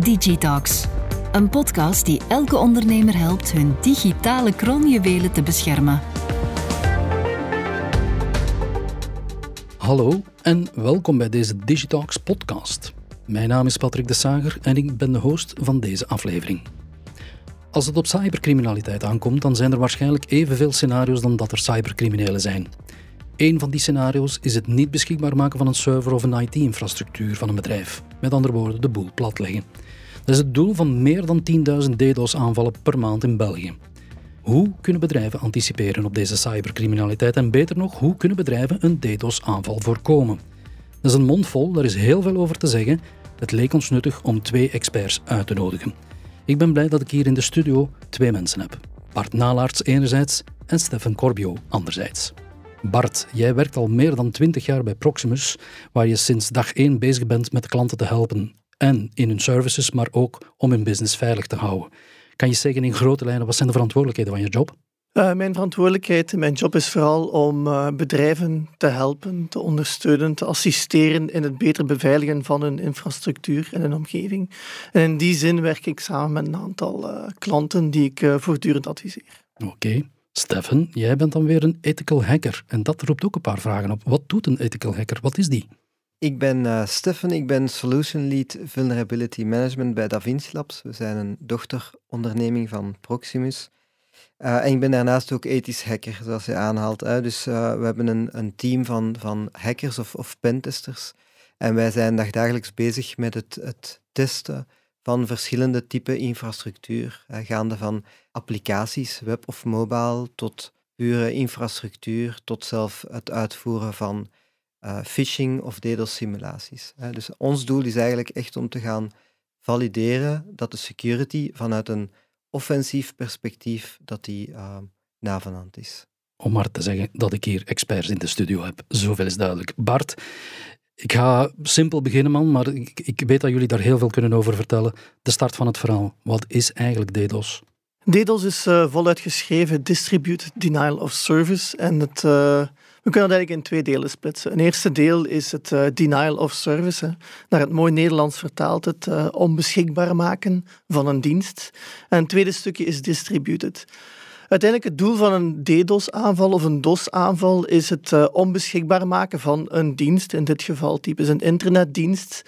Digitalks, een podcast die elke ondernemer helpt hun digitale kroonjuwelen te beschermen. Hallo en welkom bij deze Digitalks podcast. Mijn naam is Patrick de Sager en ik ben de host van deze aflevering. Als het op cybercriminaliteit aankomt, dan zijn er waarschijnlijk evenveel scenario's dan dat er cybercriminelen zijn. Een van die scenario's is het niet beschikbaar maken van een server of een IT-infrastructuur van een bedrijf. Met andere woorden, de boel platleggen. Dat is het doel van meer dan 10.000 DDoS-aanvallen per maand in België. Hoe kunnen bedrijven anticiperen op deze cybercriminaliteit en beter nog, hoe kunnen bedrijven een DDoS-aanval voorkomen? Dat is een mond vol, daar is heel veel over te zeggen. Het leek ons nuttig om twee experts uit te nodigen. Ik ben blij dat ik hier in de studio twee mensen heb. Bart Nalaerts enerzijds en Stefan Corbio anderzijds. Bart, jij werkt al meer dan 20 jaar bij Proximus, waar je sinds dag 1 bezig bent met klanten te helpen. En in hun services, maar ook om hun business veilig te houden. Kan je zeggen in grote lijnen, wat zijn de verantwoordelijkheden van je job? Uh, mijn verantwoordelijkheid, mijn job is vooral om uh, bedrijven te helpen, te ondersteunen, te assisteren in het beter beveiligen van hun infrastructuur en hun omgeving. En in die zin werk ik samen met een aantal uh, klanten die ik voortdurend adviseer. Oké. Okay. Stefan, jij bent dan weer een ethical hacker. En dat roept ook een paar vragen op. Wat doet een ethical hacker? Wat is die? Ik ben uh, Stefan, ik ben Solution Lead Vulnerability Management bij DaVinci Labs. We zijn een dochteronderneming van Proximus. Uh, en ik ben daarnaast ook ethisch hacker, zoals je aanhaalt. Hè. Dus uh, we hebben een, een, team van, van hackers of, of pentesters. En wij zijn dagdagelijks bezig met het, het testen van verschillende typen infrastructuur, gaande van applicaties, web of mobile, tot pure infrastructuur, tot zelf het uitvoeren van uh, phishing of DDoS-simulaties. Dus ons doel is eigenlijk echt om te gaan valideren dat de security vanuit een offensief perspectief dat die uh, navenant is. Om maar te zeggen dat ik hier experts in de studio heb. Zoveel is duidelijk. Bart, ik ga simpel beginnen, man, maar ik, ik, weet dat jullie daar heel veel kunnen over vertellen. De start van het verhaal. Wat is eigenlijk DDoS? DDoS is uh, voluit geschreven Distributed Denial of Service. En het, uh, we kunnen dat eigenlijk in twee delen splitsen. Een eerste deel is het uh, Denial of Service. Hè. Naar het mooi Nederlands vertaalt het onbeschikbaar maken van een dienst. En een tweede stukje is Distributed. Uiteindelijk het doel van een DDoS-aanval of een DOS-aanval is het uh, onbeschikbaar maken van een dienst, in dit geval typisch een internetdienst,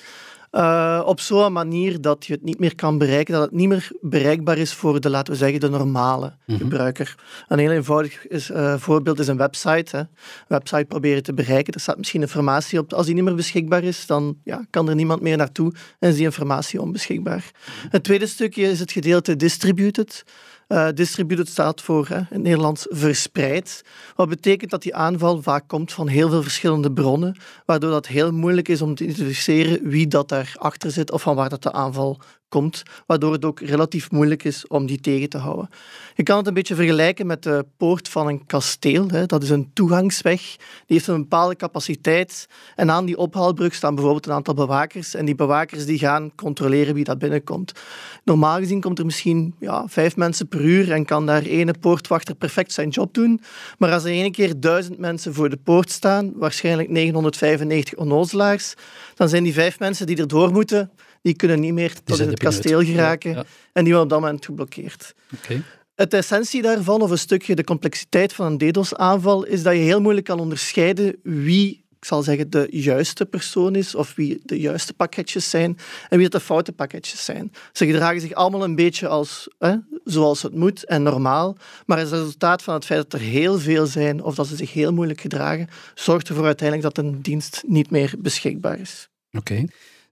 uh, op zo'n manier dat je het niet meer kan bereiken, dat het niet meer bereikbaar is voor de, laten we zeggen, de normale mhm. gebruiker. Een heel eenvoudig is, uh, voorbeeld is een website. Hè. Een website proberen te bereiken, er staat misschien informatie op. Als die niet meer beschikbaar is, dan ja, kan er niemand meer naartoe en is die informatie onbeschikbaar. Mhm. Het tweede stukje is het gedeelte distributed. Uh, distributed staat voor hè, in het Nederlands verspreid. Wat betekent dat die aanval vaak komt van heel veel verschillende bronnen, waardoor dat heel moeilijk is om te identificeren wie dat daarachter zit of van waar dat de aanval komt, waardoor het ook relatief moeilijk is om die tegen te houden. Je kan het een beetje vergelijken met de poort van een kasteel. Hè. Dat is een toegangsweg, die heeft een bepaalde capaciteit en aan die ophaalbrug staan bijvoorbeeld een aantal bewakers en die bewakers die gaan controleren wie dat binnenkomt. Normaal gezien komt er misschien ja, vijf mensen per uur en kan daar ene poortwachter perfect zijn job doen, maar als er ene keer duizend mensen voor de poort staan, waarschijnlijk 995 onnozelaars, dan zijn die vijf mensen die erdoor moeten die kunnen niet meer tot in het kasteel geraken en die worden op dat moment geblokkeerd. Okay. Het essentie daarvan, of een stukje de complexiteit van een DDoS-aanval, is dat je heel moeilijk kan onderscheiden wie ik zal zeggen, de juiste persoon is, of wie de juiste pakketjes zijn en wie de foute pakketjes zijn. Ze gedragen zich allemaal een beetje als, hè, zoals het moet en normaal, maar het resultaat van het feit dat er heel veel zijn of dat ze zich heel moeilijk gedragen, zorgt ervoor uiteindelijk dat een dienst niet meer beschikbaar is. Oké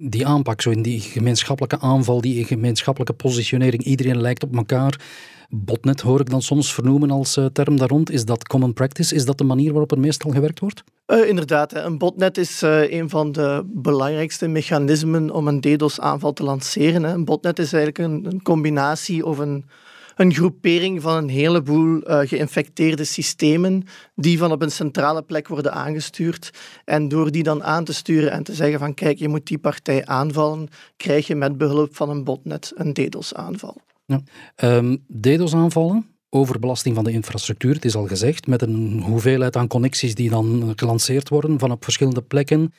die aanpak, zo in die gemeenschappelijke aanval, die gemeenschappelijke positionering, iedereen lijkt op elkaar. Botnet hoor ik dan soms vernoemen als uh, term daar rond. Is dat common practice? Is dat de manier waarop er meestal gewerkt wordt? Uh, inderdaad, een botnet is uh, een van de belangrijkste mechanismen om een DDoS-aanval te lanceren. Een botnet is eigenlijk een, een combinatie of een een groepering van een heleboel uh, geïnfecteerde systemen die van op een centrale plek worden aangestuurd. En door die dan aan te sturen en te zeggen van kijk, je moet die partij aanvallen, krijg je met behulp van een botnet een DDoS-aanval. Ja. Um, DDoS-aanvallen, overbelasting van de infrastructuur, het is al gezegd, met een hoeveelheid aan connecties die dan gelanceerd worden van op verschillende plekken.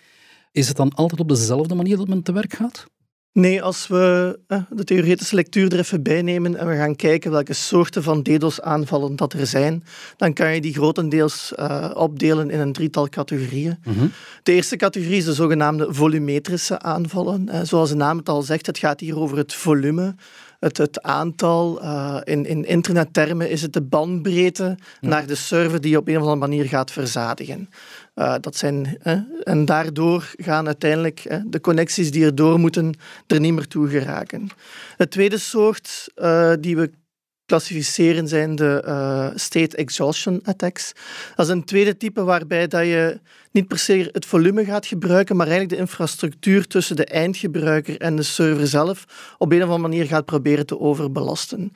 Is het dan altijd op dezelfde manier dat men te werk gaat? Nee, als we de theoretische lectuur er even bij nemen en we gaan kijken welke soorten van DDoS-aanvallen dat er zijn, dan kan je die grotendeels uh, opdelen in een drietal categorieën. Mhm. De eerste categorie is de zogenaamde volumetrische aanvallen. Uh, zoals de naam het al zegt, het gaat hier over het volume het, het aantal, uh, in, in internettermen is het de bandbreedte naar de server die je op een of andere manier gaat verzadigen. Uh, dat zijn, uh, en daardoor gaan uiteindelijk de connecties die er door moeten er niet meer toe geraken. Het tweede soort die we klassificeren zijn de uh, state exhaustion attacks. Dat is een tweede type waarbij dat je niet per se het volume gaat gebruiken, maar eigenlijk de infrastructuur tussen de eindgebruiker en de server zelf op een of andere manier gaat proberen te overbelasten.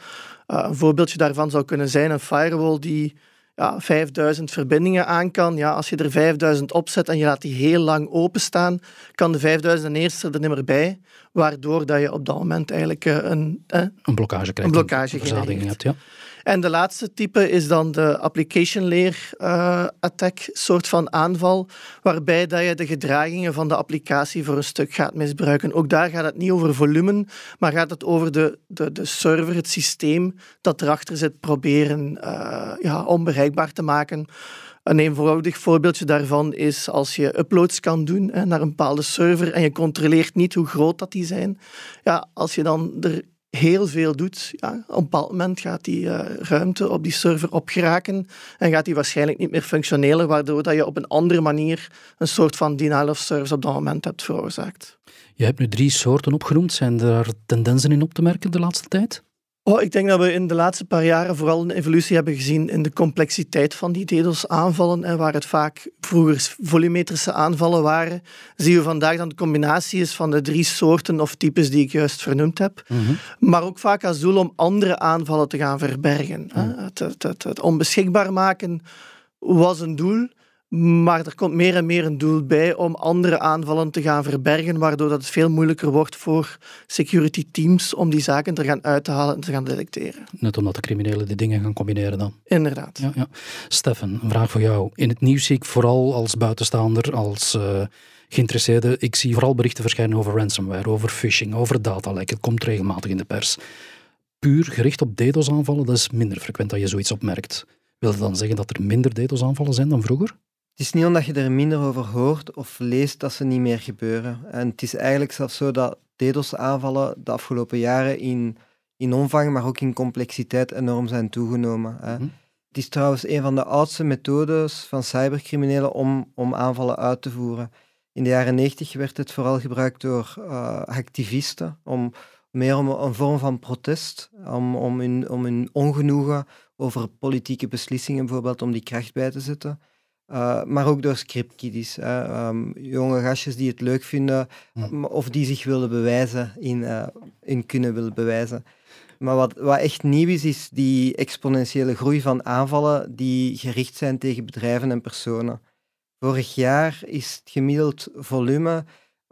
Uh, een voorbeeldje daarvan zou kunnen zijn een firewall die ja, 5000 verbindingen aan kan. Ja, als je er 5000 opzet en je laat die heel lang openstaan, kan de 5000 eerste er niet meer bij, waardoor dat je op dat moment eigenlijk eh, een, eh, een blokkage krijgt. Een blokkage hebt, ja. En de laatste type is dan de application layer uh, attack soort van aanval, waarbij dat je de gedragingen van de applicatie voor een stuk gaat misbruiken. Ook daar gaat het niet over volume, maar gaat het over de, de, de server, het systeem dat erachter zit, proberen uh, ja, onbereikbaar te maken. Een eenvoudig voorbeeldje daarvan is als je uploads kan doen hè, naar een bepaalde server en je controleert niet hoe groot dat die zijn. Ja, als je dan er heel veel doet, ja, op een bepaald moment gaat die uh, ruimte op die server opgeraken en gaat die waarschijnlijk niet meer functioneren, waardoor dat je op een andere manier een soort van denial of service op dat moment hebt veroorzaakt. Je hebt nu drie soorten opgenoemd. Zijn er tendensen in op te merken de laatste tijd? Oh, ik denk dat we in de laatste paar jaren vooral een evolutie hebben gezien in de complexiteit van die DDoS-aanvallen. En waar het vaak vroeger volumetrische aanvallen waren, zien we vandaag dat de combinatie is van de drie soorten of types die ik juist vernoemd heb. Mhm. Maar ook vaak als doel om andere aanvallen te gaan verbergen. Het, het, het, het onbeschikbaar maken was een doel. Maar er komt meer en meer een doel bij om andere aanvallen te gaan verbergen, waardoor dat het veel moeilijker wordt voor security teams om die zaken te gaan uit te halen en te gaan detecteren. Net omdat de criminelen die dingen gaan combineren dan. Inderdaad. Ja, ja. Stefan, een vraag voor jou. In het nieuws zie ik vooral als buitenstaander, als uh, geïnteresseerde, ik zie vooral berichten verschijnen over ransomware, over phishing, over datalek. Het komt regelmatig in de pers. Puur gericht op DDoS-aanvallen, dat is minder frequent dat je zoiets opmerkt. Wil dat dan zeggen dat er minder DDoS-aanvallen zijn dan vroeger? Het is niet omdat je er minder over hoort of leest dat ze niet meer gebeuren. En het is eigenlijk zelfs zo dat DDoS-aanvallen de afgelopen jaren in, in omvang, maar ook in complexiteit enorm zijn toegenomen. Hè. Mhm. Het is trouwens een van de oudste methodes van cybercriminelen om, om aanvallen uit te voeren. In de jaren 90 werd het vooral gebruikt door uh, activisten, om, meer om een vorm van protest, om, om, hun, om hun ongenoegen over politieke beslissingen bijvoorbeeld, om die kracht bij te zetten. Uh, maar ook door scriptkiddies. Um, jonge gastjes die het leuk vinden Hm. of die zich willen bewijzen, in, uh, in kunnen willen bewijzen. Maar wat, wat echt nieuw is, is die exponentiële groei van aanvallen die gericht zijn tegen bedrijven en personen. Vorig jaar is het gemiddeld volume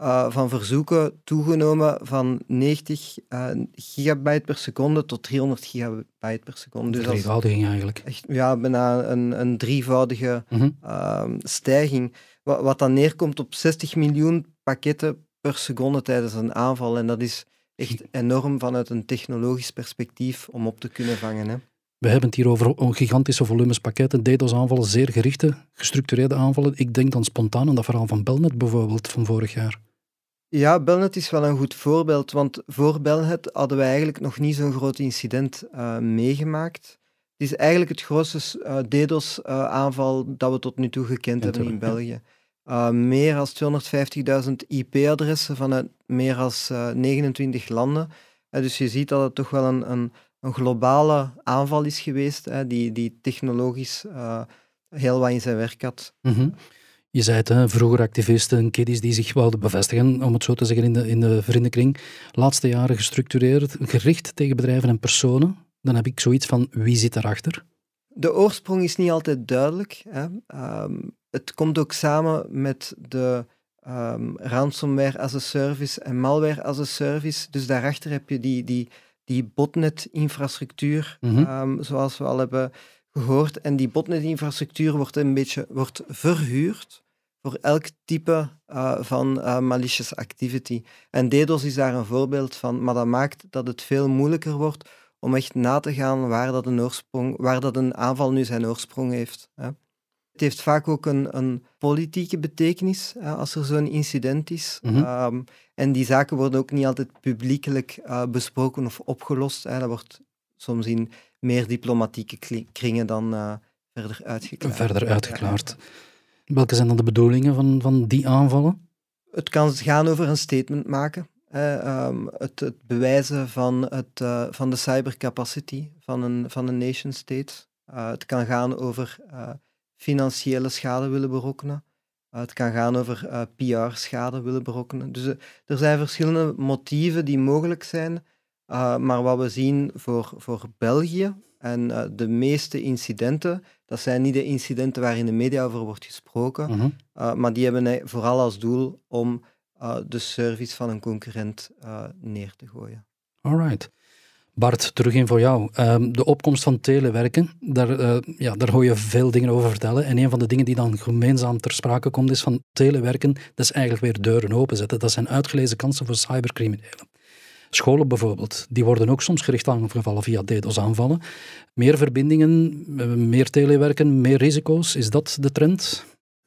uh, van verzoeken toegenomen van 90 uh, gigabyte per seconde tot 300 gigabyte per seconde. Dus Drievoudiging eigenlijk. Echt, ja, bijna een, een drievoudige mm -hmm. uh, stijging. Wat, wat, dan neerkomt op 60 miljoen pakketten per seconde tijdens een aanval. En dat is echt enorm vanuit een technologisch perspectief om op te kunnen vangen. Hè. We hebben het hier over gigantische volumes pakketten, DDoS-aanvallen, zeer gerichte, gestructureerde aanvallen. Ik denk dan spontaan aan dat verhaal van Belnet bijvoorbeeld van vorig jaar. Ja, Belnet is wel een goed voorbeeld, want voor Belnet hadden we eigenlijk nog niet zo'n groot incident uh, meegemaakt. Het is eigenlijk het grootste uh, DDoS-aanval uh, dat we tot nu toe gekend hebben in België. Meer dan 250.000 IP-adressen vanuit meer dan 29 landen. dus je ziet dat het toch wel een, een, een globale aanval is geweest, die, die technologisch heel wat in zijn werk had. Mm -hmm. Je zei het, hè, vroeger activisten, kiddies die zich wilden bevestigen, om het zo te zeggen, in de, in de vriendenkring. Laatste jaren gestructureerd, gericht tegen bedrijven en personen. Dan heb ik zoiets van, wie zit daarachter? De oorsprong is niet altijd duidelijk. Hè. Um, het komt ook samen met de um, ransomware as a service en malware as a service. Dus daarachter heb je die, die, die botnet-infrastructuur, Mhm. um, zoals we al hebben gehoord. En die botnet-infrastructuur wordt een beetje wordt verhuurd voor elk type uh, van uh, malicious activity. En DDoS is daar een voorbeeld van, maar dat maakt dat het veel moeilijker wordt om echt na te gaan waar dat een, oorsprong, waar dat een aanval nu zijn oorsprong heeft. Hè. Het heeft vaak ook een, een politieke betekenis hè, als er zo'n incident is. Mm -hmm. um, en die zaken worden ook niet altijd publiekelijk uh, besproken of opgelost. Hè. Dat wordt soms in meer diplomatieke kringen dan verder uitgeklaard. Verder uitgeklaard. Welke zijn dan de bedoelingen van, van die aanvallen? Het kan gaan over een statement maken. Um, het, het, bewijzen van, het, uh, van de cybercapacity van een, van een nation state. Uh, het kan gaan over financiële schade willen berokkenen. het kan gaan over PR-schade willen berokkenen. Dus er zijn verschillende motieven die mogelijk zijn. maar wat we zien voor, voor België en de meeste incidenten, dat zijn niet de incidenten waar in de media over wordt gesproken, mm -hmm. maar die hebben vooral als doel om uh, de service van een concurrent uh, neer te gooien. Alright. Bart, terug in voor jou. Um, de opkomst van telewerken, daar, ja, daar hoor je veel dingen over vertellen. En een van de dingen die dan gemeenzaam ter sprake komt, is van telewerken, dat is eigenlijk weer deuren openzetten. Dat zijn uitgelezen kansen voor cybercriminelen. Scholen bijvoorbeeld, die worden ook soms gericht aangevallen via DDoS-aanvallen. Meer verbindingen, meer telewerken, meer risico's, is dat de trend?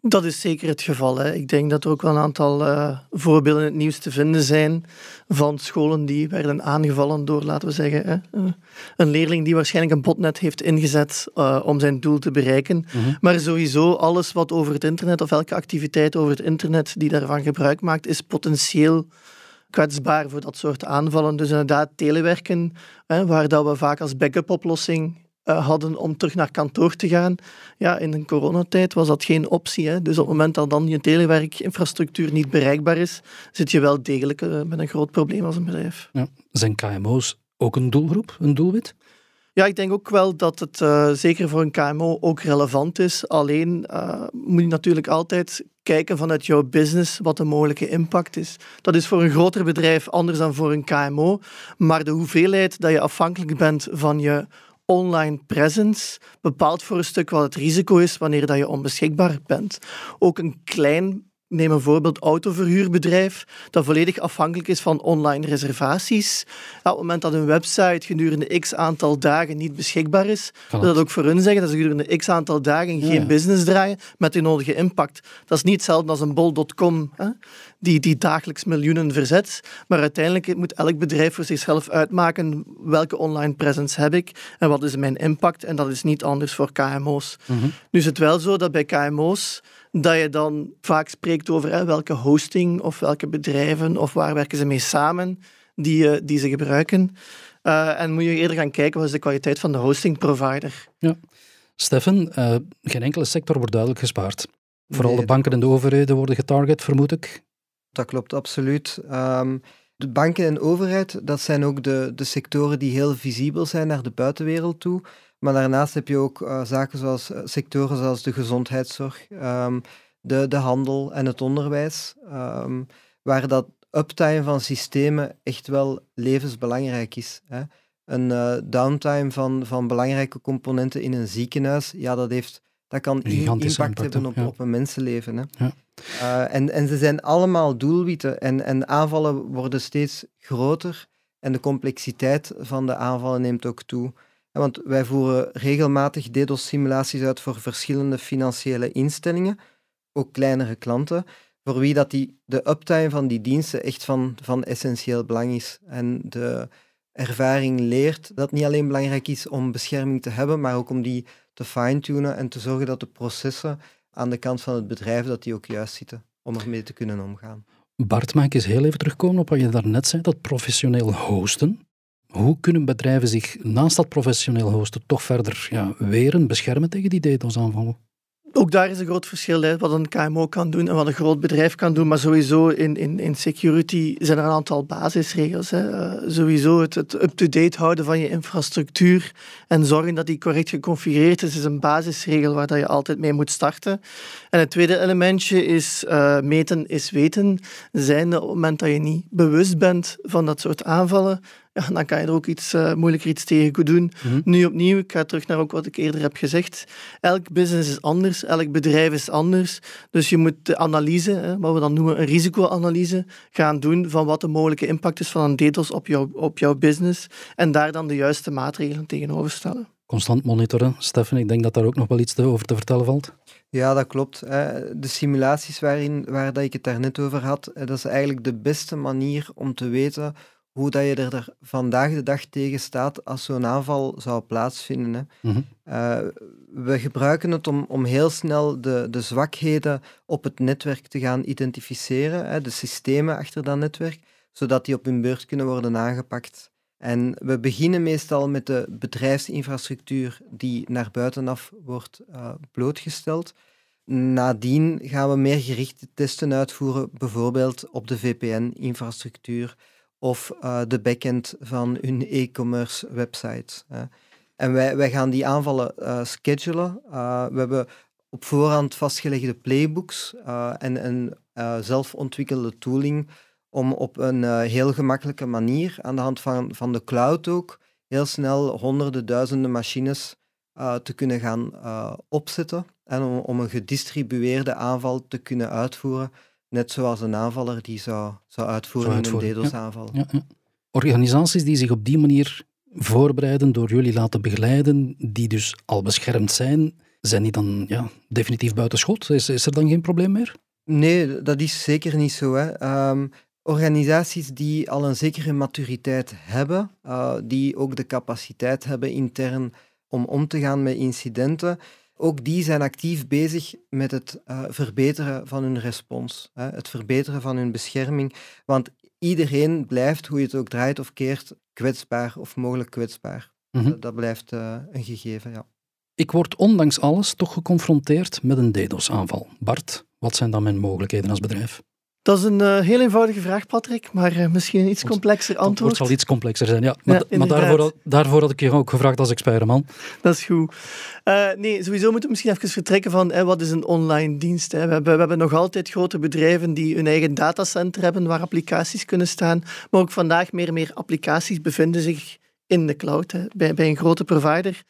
Dat is zeker het geval. Hè. Ik denk dat er ook wel een aantal uh, voorbeelden in het nieuws te vinden zijn van scholen die werden aangevallen door, laten we zeggen, hè, uh, een leerling die waarschijnlijk een botnet heeft ingezet uh, om zijn doel te bereiken. Mm-hmm. Maar sowieso, alles wat over het internet of elke activiteit over het internet die daarvan gebruik maakt, is potentieel kwetsbaar voor dat soort aanvallen. Dus inderdaad, telewerken, hè, waar dat we vaak als backup-oplossing uh, hadden om terug naar kantoor te gaan. Ja, in een coronatijd was dat geen optie. Hè. Dus op het moment dat dan je telewerkinfrastructuur niet bereikbaar is, zit je wel degelijk uh, met een groot probleem als een bedrijf. Ja. Zijn KMO's ook een doelgroep, een doelwit? Ja, ik denk ook wel dat het uh, zeker voor een KMO ook relevant is. Alleen moet je natuurlijk altijd kijken vanuit jouw business wat de mogelijke impact is. Dat is voor een groter bedrijf anders dan voor een KMO. Maar de hoeveelheid dat je afhankelijk bent van je online presence bepaalt voor een stuk wat het risico is wanneer dat je onbeschikbaar bent. Ook een klein Neem een voorbeeld autoverhuurbedrijf dat volledig afhankelijk is van online reservaties. op het moment dat een website gedurende x aantal dagen niet beschikbaar is, wil dat ook voor hun zeggen dat ze gedurende x aantal dagen geen ja. business draaien met de nodige impact. Dat is niet hetzelfde als een bol.com die, die dagelijks miljoenen verzet, maar uiteindelijk moet elk bedrijf voor zichzelf uitmaken welke online presence heb ik en wat is mijn impact en dat is niet anders voor KMO's. Mm -hmm. Nu is het wel zo dat bij KMO's dat je dan vaak spreekt over hè, welke hosting of welke bedrijven of waar werken ze mee samen die, uh, die ze gebruiken. Uh, en moet je eerder gaan kijken wat is de kwaliteit van de hosting provider. Ja. Stefan, uh, geen enkele sector wordt duidelijk gespaard. Vooral nee, de banken en de overheden worden getarget, vermoed ik. Dat klopt, absoluut. Um, de banken en overheid, dat zijn ook de, de sectoren die heel visibel zijn naar de buitenwereld toe. Maar daarnaast heb je ook uh, zaken zoals uh, sectoren zoals de gezondheidszorg, um, de, de handel en het onderwijs, um, waar dat uptime van systemen echt wel levensbelangrijk is. Hè. Een uh, downtime van, van belangrijke componenten in een ziekenhuis, ja, dat, heeft, dat kan impact, impact hebben op, ja. op een mensenleven. Hè. Ja. Uh, en, en ze zijn allemaal doelwitten en, en aanvallen worden steeds groter en de complexiteit van de aanvallen neemt ook toe. Want wij voeren regelmatig DDoS-simulaties uit voor verschillende financiële instellingen, ook kleinere klanten, voor wie dat die, de uptime van die diensten echt van, van essentieel belang is. En de ervaring leert dat het niet alleen belangrijk is om bescherming te hebben, maar ook om die te fine-tunen en te zorgen dat de processen aan de kant van het bedrijf dat die ook juist zitten, om ermee te kunnen omgaan. Bart, mag ik eens heel even terugkomen op wat je daarnet zei, dat professioneel hosten. Hoe kunnen bedrijven zich naast dat professioneel hosten toch verder ja, weren, beschermen tegen die DDoS-aanvallen? Ook daar is een groot verschil, hè, wat een KMO kan doen en wat een groot bedrijf kan doen. Maar sowieso in, in, in security zijn er een aantal basisregels. Hè. Uh, sowieso het, het up-to-date houden van je infrastructuur en zorgen dat die correct geconfigureerd is, is een basisregel waar dat je altijd mee moet starten. En het tweede elementje is uh, meten is weten. Zijn op het moment dat je niet bewust bent van dat soort aanvallen, ja, dan kan je er ook iets uh, moeilijker iets tegen doen. Mhm. Nu opnieuw, ik ga terug naar ook wat ik eerder heb gezegd. Elk business is anders, elk bedrijf is anders. Dus je moet de analyse, hè, wat we dan noemen een risicoanalyse, gaan doen van wat de mogelijke impact is van een DDoS op, jou, op jouw business. En daar dan de juiste maatregelen tegenover stellen. Constant monitoren. Stefan, ik denk dat daar ook nog wel iets te, over te vertellen valt. Ja, dat klopt. De simulaties waarin, waar dat ik het daarnet over had, dat is eigenlijk de beste manier om te weten hoe dat je er vandaag de dag tegen staat als zo'n aanval zou plaatsvinden. Hè. Mhm. Uh, we gebruiken het om, om heel snel de, de zwakheden op het netwerk te gaan identificeren, hè, de systemen achter dat netwerk, zodat die op hun beurt kunnen worden aangepakt. En we beginnen meestal met de bedrijfsinfrastructuur die naar buitenaf wordt uh, blootgesteld. Nadien gaan we meer gerichte testen uitvoeren, bijvoorbeeld op de VPN-infrastructuur of uh, de backend van hun e-commerce website. Hè. En wij, wij gaan die aanvallen uh, schedulen. Uh, we hebben op voorhand vastgelegde playbooks en een zelf ontwikkelde tooling om op een heel gemakkelijke manier, aan de hand van, van de cloud ook, heel snel honderden, duizenden machines te kunnen gaan opzetten en om een gedistribueerde aanval te kunnen uitvoeren Net zoals een aanvaller die zou, zou uitvoeren, zou uitvoeren. in een DDoS-aanval. Ja, ja. Organisaties die zich op die manier voorbereiden, door jullie laten begeleiden, die dus al beschermd zijn, zijn die dan ja, definitief buiten schot? Is, is er dan geen probleem meer? Nee, dat is zeker niet zo. Hè. Um, organisaties die al een zekere maturiteit hebben, uh, die ook de capaciteit hebben intern om om te gaan met incidenten, ook die zijn actief bezig met het uh, verbeteren van hun respons, hè, het verbeteren van hun bescherming. Want iedereen blijft, hoe je het ook draait of keert, kwetsbaar of mogelijk kwetsbaar. Mhm. dat, dat, blijft uh, een gegeven, ja. Ik word ondanks alles toch geconfronteerd met een DDoS-aanval. Bart, wat zijn dan mijn mogelijkheden als bedrijf? Dat is een uh, heel eenvoudige vraag, Patrick, maar uh, misschien een iets complexer antwoord. Het zal iets complexer zijn, ja. Maar, ja, maar daarvoor, daarvoor, had ik je ook gevraagd als expertman. Dat is goed. Uh, nee, sowieso moeten we misschien even vertrekken van hè, wat is een online dienst. Hè. We, hebben, we hebben nog altijd grote bedrijven die hun eigen datacenter hebben waar applicaties kunnen staan. Maar ook vandaag meer en meer applicaties bevinden zich in de cloud, hè, bij, bij een grote provider.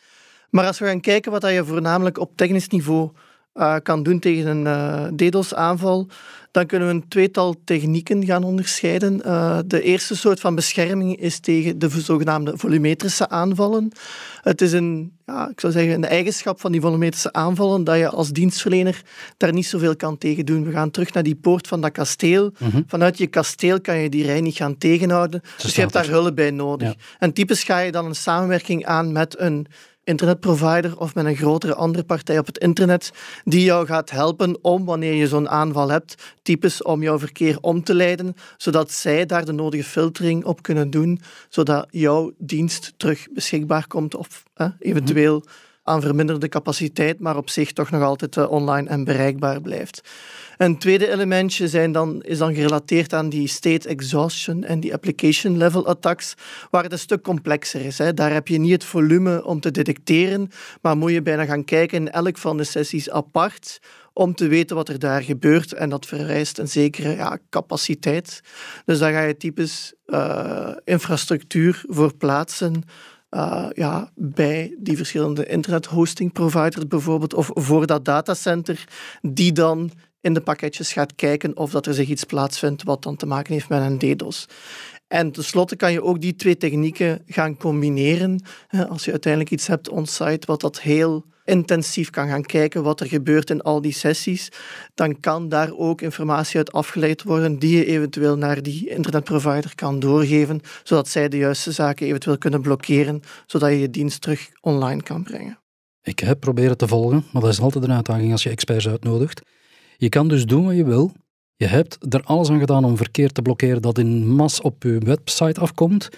Maar als we gaan kijken wat je voornamelijk op technisch niveau uh, kan doen tegen een uh, DDoS-aanval, dan kunnen we een tweetal technieken gaan onderscheiden. Uh, de eerste soort van bescherming is tegen de zogenaamde volumetrische aanvallen. Het is een, ja, ik zou zeggen, een eigenschap van die volumetrische aanvallen dat je als dienstverlener daar niet zoveel kan tegen doen. We gaan terug naar die poort van dat kasteel. Mm -hmm. Vanuit je kasteel kan je die rij niet gaan tegenhouden. dus je hebt daar hulp bij nodig. Ja. En typisch ga je dan een samenwerking aan met een internetprovider of met een grotere andere partij op het internet die jou gaat helpen om, wanneer je zo'n aanval hebt, typisch om jouw verkeer om te leiden, zodat zij daar de nodige filtering op kunnen doen, zodat jouw dienst terug beschikbaar komt of eventueel aan verminderde capaciteit, maar op zich toch nog altijd uh, online en bereikbaar blijft. Een tweede elementje zijn dan, is dan gerelateerd aan die state exhaustion en die application level attacks, waar het een stuk complexer is. Hè. Daar heb je niet het volume om te detecteren, maar moet je bijna gaan kijken in elk van de sessies apart om te weten wat er daar gebeurt. En dat vereist een zekere capaciteit. Dus daar ga je typisch uh, infrastructuur voor plaatsen. Uh, ja, bij die verschillende internet hosting providers bijvoorbeeld, of voor dat datacenter, die dan in de pakketjes gaat kijken of dat er zich iets plaatsvindt wat dan te maken heeft met een DDoS. En tenslotte kan je ook die twee technieken gaan combineren. Als je uiteindelijk iets hebt on-site wat dat heel intensief kan gaan kijken wat er gebeurt in al die sessies, dan kan daar ook informatie uit afgeleid worden die je eventueel naar die internetprovider kan doorgeven, zodat zij de juiste zaken eventueel kunnen blokkeren, zodat je je dienst terug online kan brengen. Ik heb proberen te volgen, maar dat is altijd een uitdaging als je experts uitnodigt. Je kan dus doen wat je wil. Je hebt er alles aan gedaan om verkeer te blokkeren dat in mas op je website afkomt.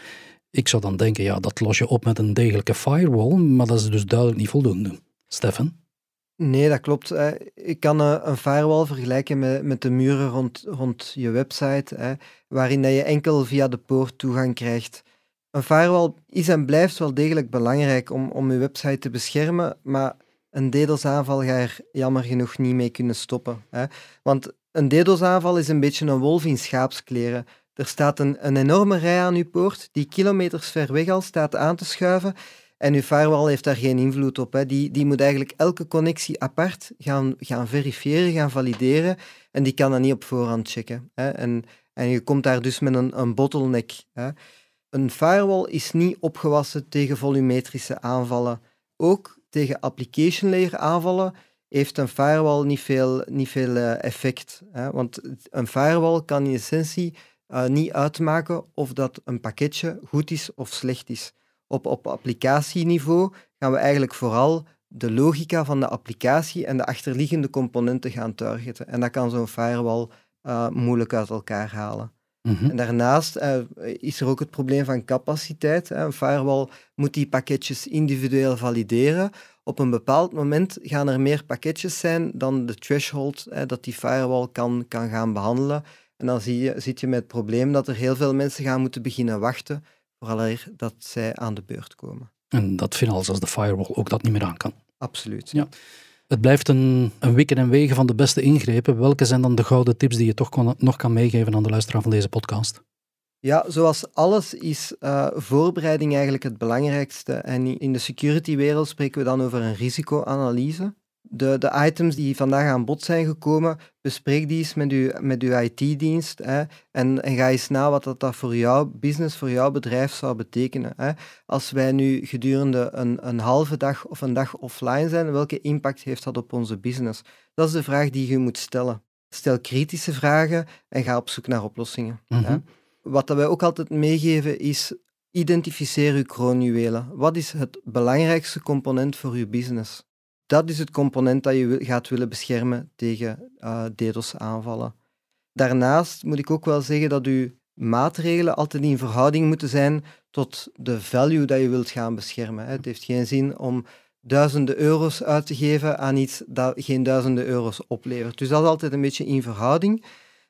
Ik zou dan denken, ja, dat los je op met een degelijke firewall, maar dat is dus duidelijk niet voldoende. Stefan? Nee, dat klopt. Ik kan een firewall vergelijken met, de muren rond, rond je website, waarin je enkel via de poort toegang krijgt. Een firewall is en blijft wel degelijk belangrijk om, om je website te beschermen, maar een DDoS-aanval ga er jammer genoeg niet mee kunnen stoppen. Want een DDoS-aanval is een beetje een wolf in schaapskleren. Er staat een, een enorme rij aan uw poort die kilometers ver weg al staat aan te schuiven en uw firewall heeft daar geen invloed op. Hè. Die, die moet eigenlijk elke connectie apart gaan, gaan verifiëren, gaan valideren en die kan dat niet op voorhand checken. Hè. En, en je komt daar dus met een, een bottleneck. Hè. Een firewall is niet opgewassen tegen volumetrische aanvallen. Ook tegen application layer aanvallen heeft een firewall niet veel, niet veel uh, effect. Hè? Want een firewall kan in essentie uh, niet uitmaken of dat een pakketje goed is of slecht is. Op, op applicatieniveau gaan we eigenlijk vooral de logica van de applicatie en de achterliggende componenten gaan targeten. En dat kan zo'n firewall uh, moeilijk uit elkaar halen. Mhm. En daarnaast uh, is er ook het probleem van capaciteit. Een firewall moet die pakketjes individueel valideren. Op een bepaald moment gaan er meer pakketjes zijn dan de threshold dat die firewall kan, kan gaan behandelen. En dan zie je, zit je met het probleem dat er heel veel mensen gaan moeten beginnen wachten vooral dat zij aan de beurt komen. En dat finals als de firewall ook dat niet meer aan kan. Absoluut. Ja. Het blijft een, een wikken en wegen van de beste ingrepen. Welke zijn dan de gouden tips die je toch kon, nog kan meegeven aan de luisteraar van deze podcast? Ja, zoals alles is uh, voorbereiding eigenlijk het belangrijkste. En in de security-wereld spreken we dan over een risicoanalyse de, de items die vandaag aan bod zijn gekomen, bespreek die eens met uw, met uw IT-dienst en, en ga eens na wat dat, dat voor jouw business, voor jouw bedrijf zou betekenen. Hè. Als wij nu gedurende een, een halve dag of een dag offline zijn, welke impact heeft dat op onze business? Dat is de vraag die je moet stellen. Stel kritische vragen en ga op zoek naar oplossingen. hè. Mhm. Wat dat wij ook altijd meegeven is, identificeer uw kroonjuwelen. Wat is het belangrijkste component voor uw business? Dat is het component dat je gaat willen beschermen tegen uh, DDoS-aanvallen. Daarnaast moet ik ook wel zeggen dat uw maatregelen altijd in verhouding moeten zijn tot de value dat je wilt gaan beschermen. Het heeft geen zin om duizenden euro's uit te geven aan iets dat geen duizenden euro's oplevert. Dus dat is altijd een beetje in verhouding.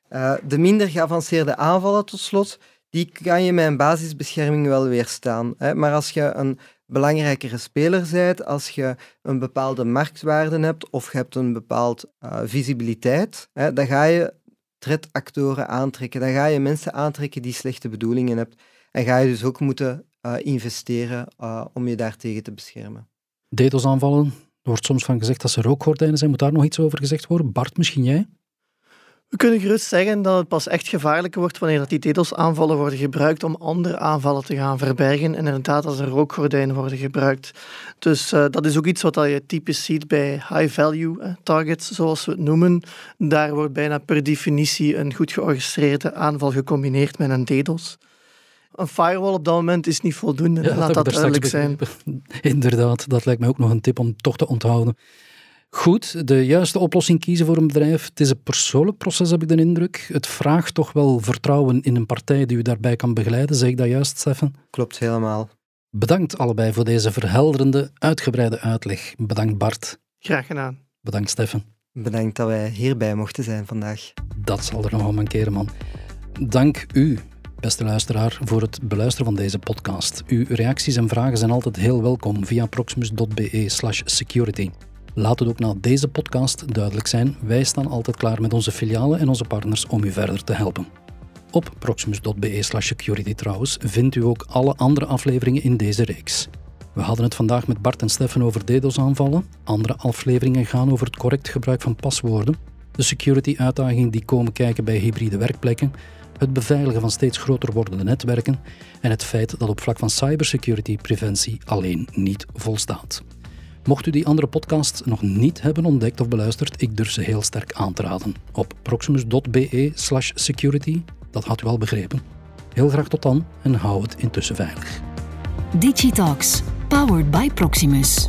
Uh, de minder geavanceerde aanvallen tot slot, die kan je met een basisbescherming wel weerstaan. Hè. Maar als je een belangrijkere speler bent, als je een bepaalde marktwaarde hebt of je hebt een bepaald uh, visibiliteit, hè, dan ga je threat-actoren aantrekken. Dan ga je mensen aantrekken die slechte bedoelingen hebben. En ga je dus ook moeten uh, investeren uh, om je daartegen te beschermen. DDoS-aanvallen, er wordt soms van gezegd dat ze rookgordijnen zijn. Moet daar nog iets over gezegd worden? Bart, misschien jij? We kunnen gerust zeggen dat het pas echt gevaarlijker wordt wanneer dat die DDoS-aanvallen worden gebruikt om andere aanvallen te gaan verbergen en inderdaad als een rookgordijn worden gebruikt. Dus uh, dat is ook iets wat je typisch ziet bij high-value uh, targets, zoals we het noemen. Daar wordt bijna per definitie een goed georchestreerde aanval gecombineerd met een DDoS. Een firewall op dat moment is niet voldoende, ja, laat dat, dat duidelijk zijn. Inderdaad, dat lijkt me ook nog een tip om toch te onthouden. Goed, de juiste oplossing kiezen voor een bedrijf. Het is een persoonlijk proces, heb ik de indruk. Het vraagt toch wel vertrouwen in een partij die u daarbij kan begeleiden. Zeg ik dat juist, Stefan? Klopt helemaal. Bedankt allebei voor deze verhelderende, uitgebreide uitleg. Bedankt Bart. Graag gedaan. Bedankt Stefan. Bedankt dat wij hierbij mochten zijn vandaag. Dat zal er nog wel mankeren, man. Dank u, beste luisteraar, voor het beluisteren van deze podcast. Uw reacties en vragen zijn altijd heel welkom via proximus.be/security. Laat het ook na deze podcast duidelijk zijn, wij staan altijd klaar met onze filialen en onze partners om u verder te helpen. Op proximus.be/security trouwens vindt u ook alle andere afleveringen in deze reeks. We hadden het vandaag met Bart en Steffen over DDoS-aanvallen. Andere afleveringen gaan over het correct gebruik van paswoorden, de security-uitdagingen die komen kijken bij hybride werkplekken, het beveiligen van steeds groter wordende netwerken en het feit dat op vlak van cybersecurity preventie alleen niet volstaat. Mocht u die andere podcast nog niet hebben ontdekt of beluisterd, ik durf ze heel sterk aan te raden. Op proximus.be slash security, dat had u al begrepen. Heel graag tot dan en hou het intussen veilig. Digitalks, powered by Proximus.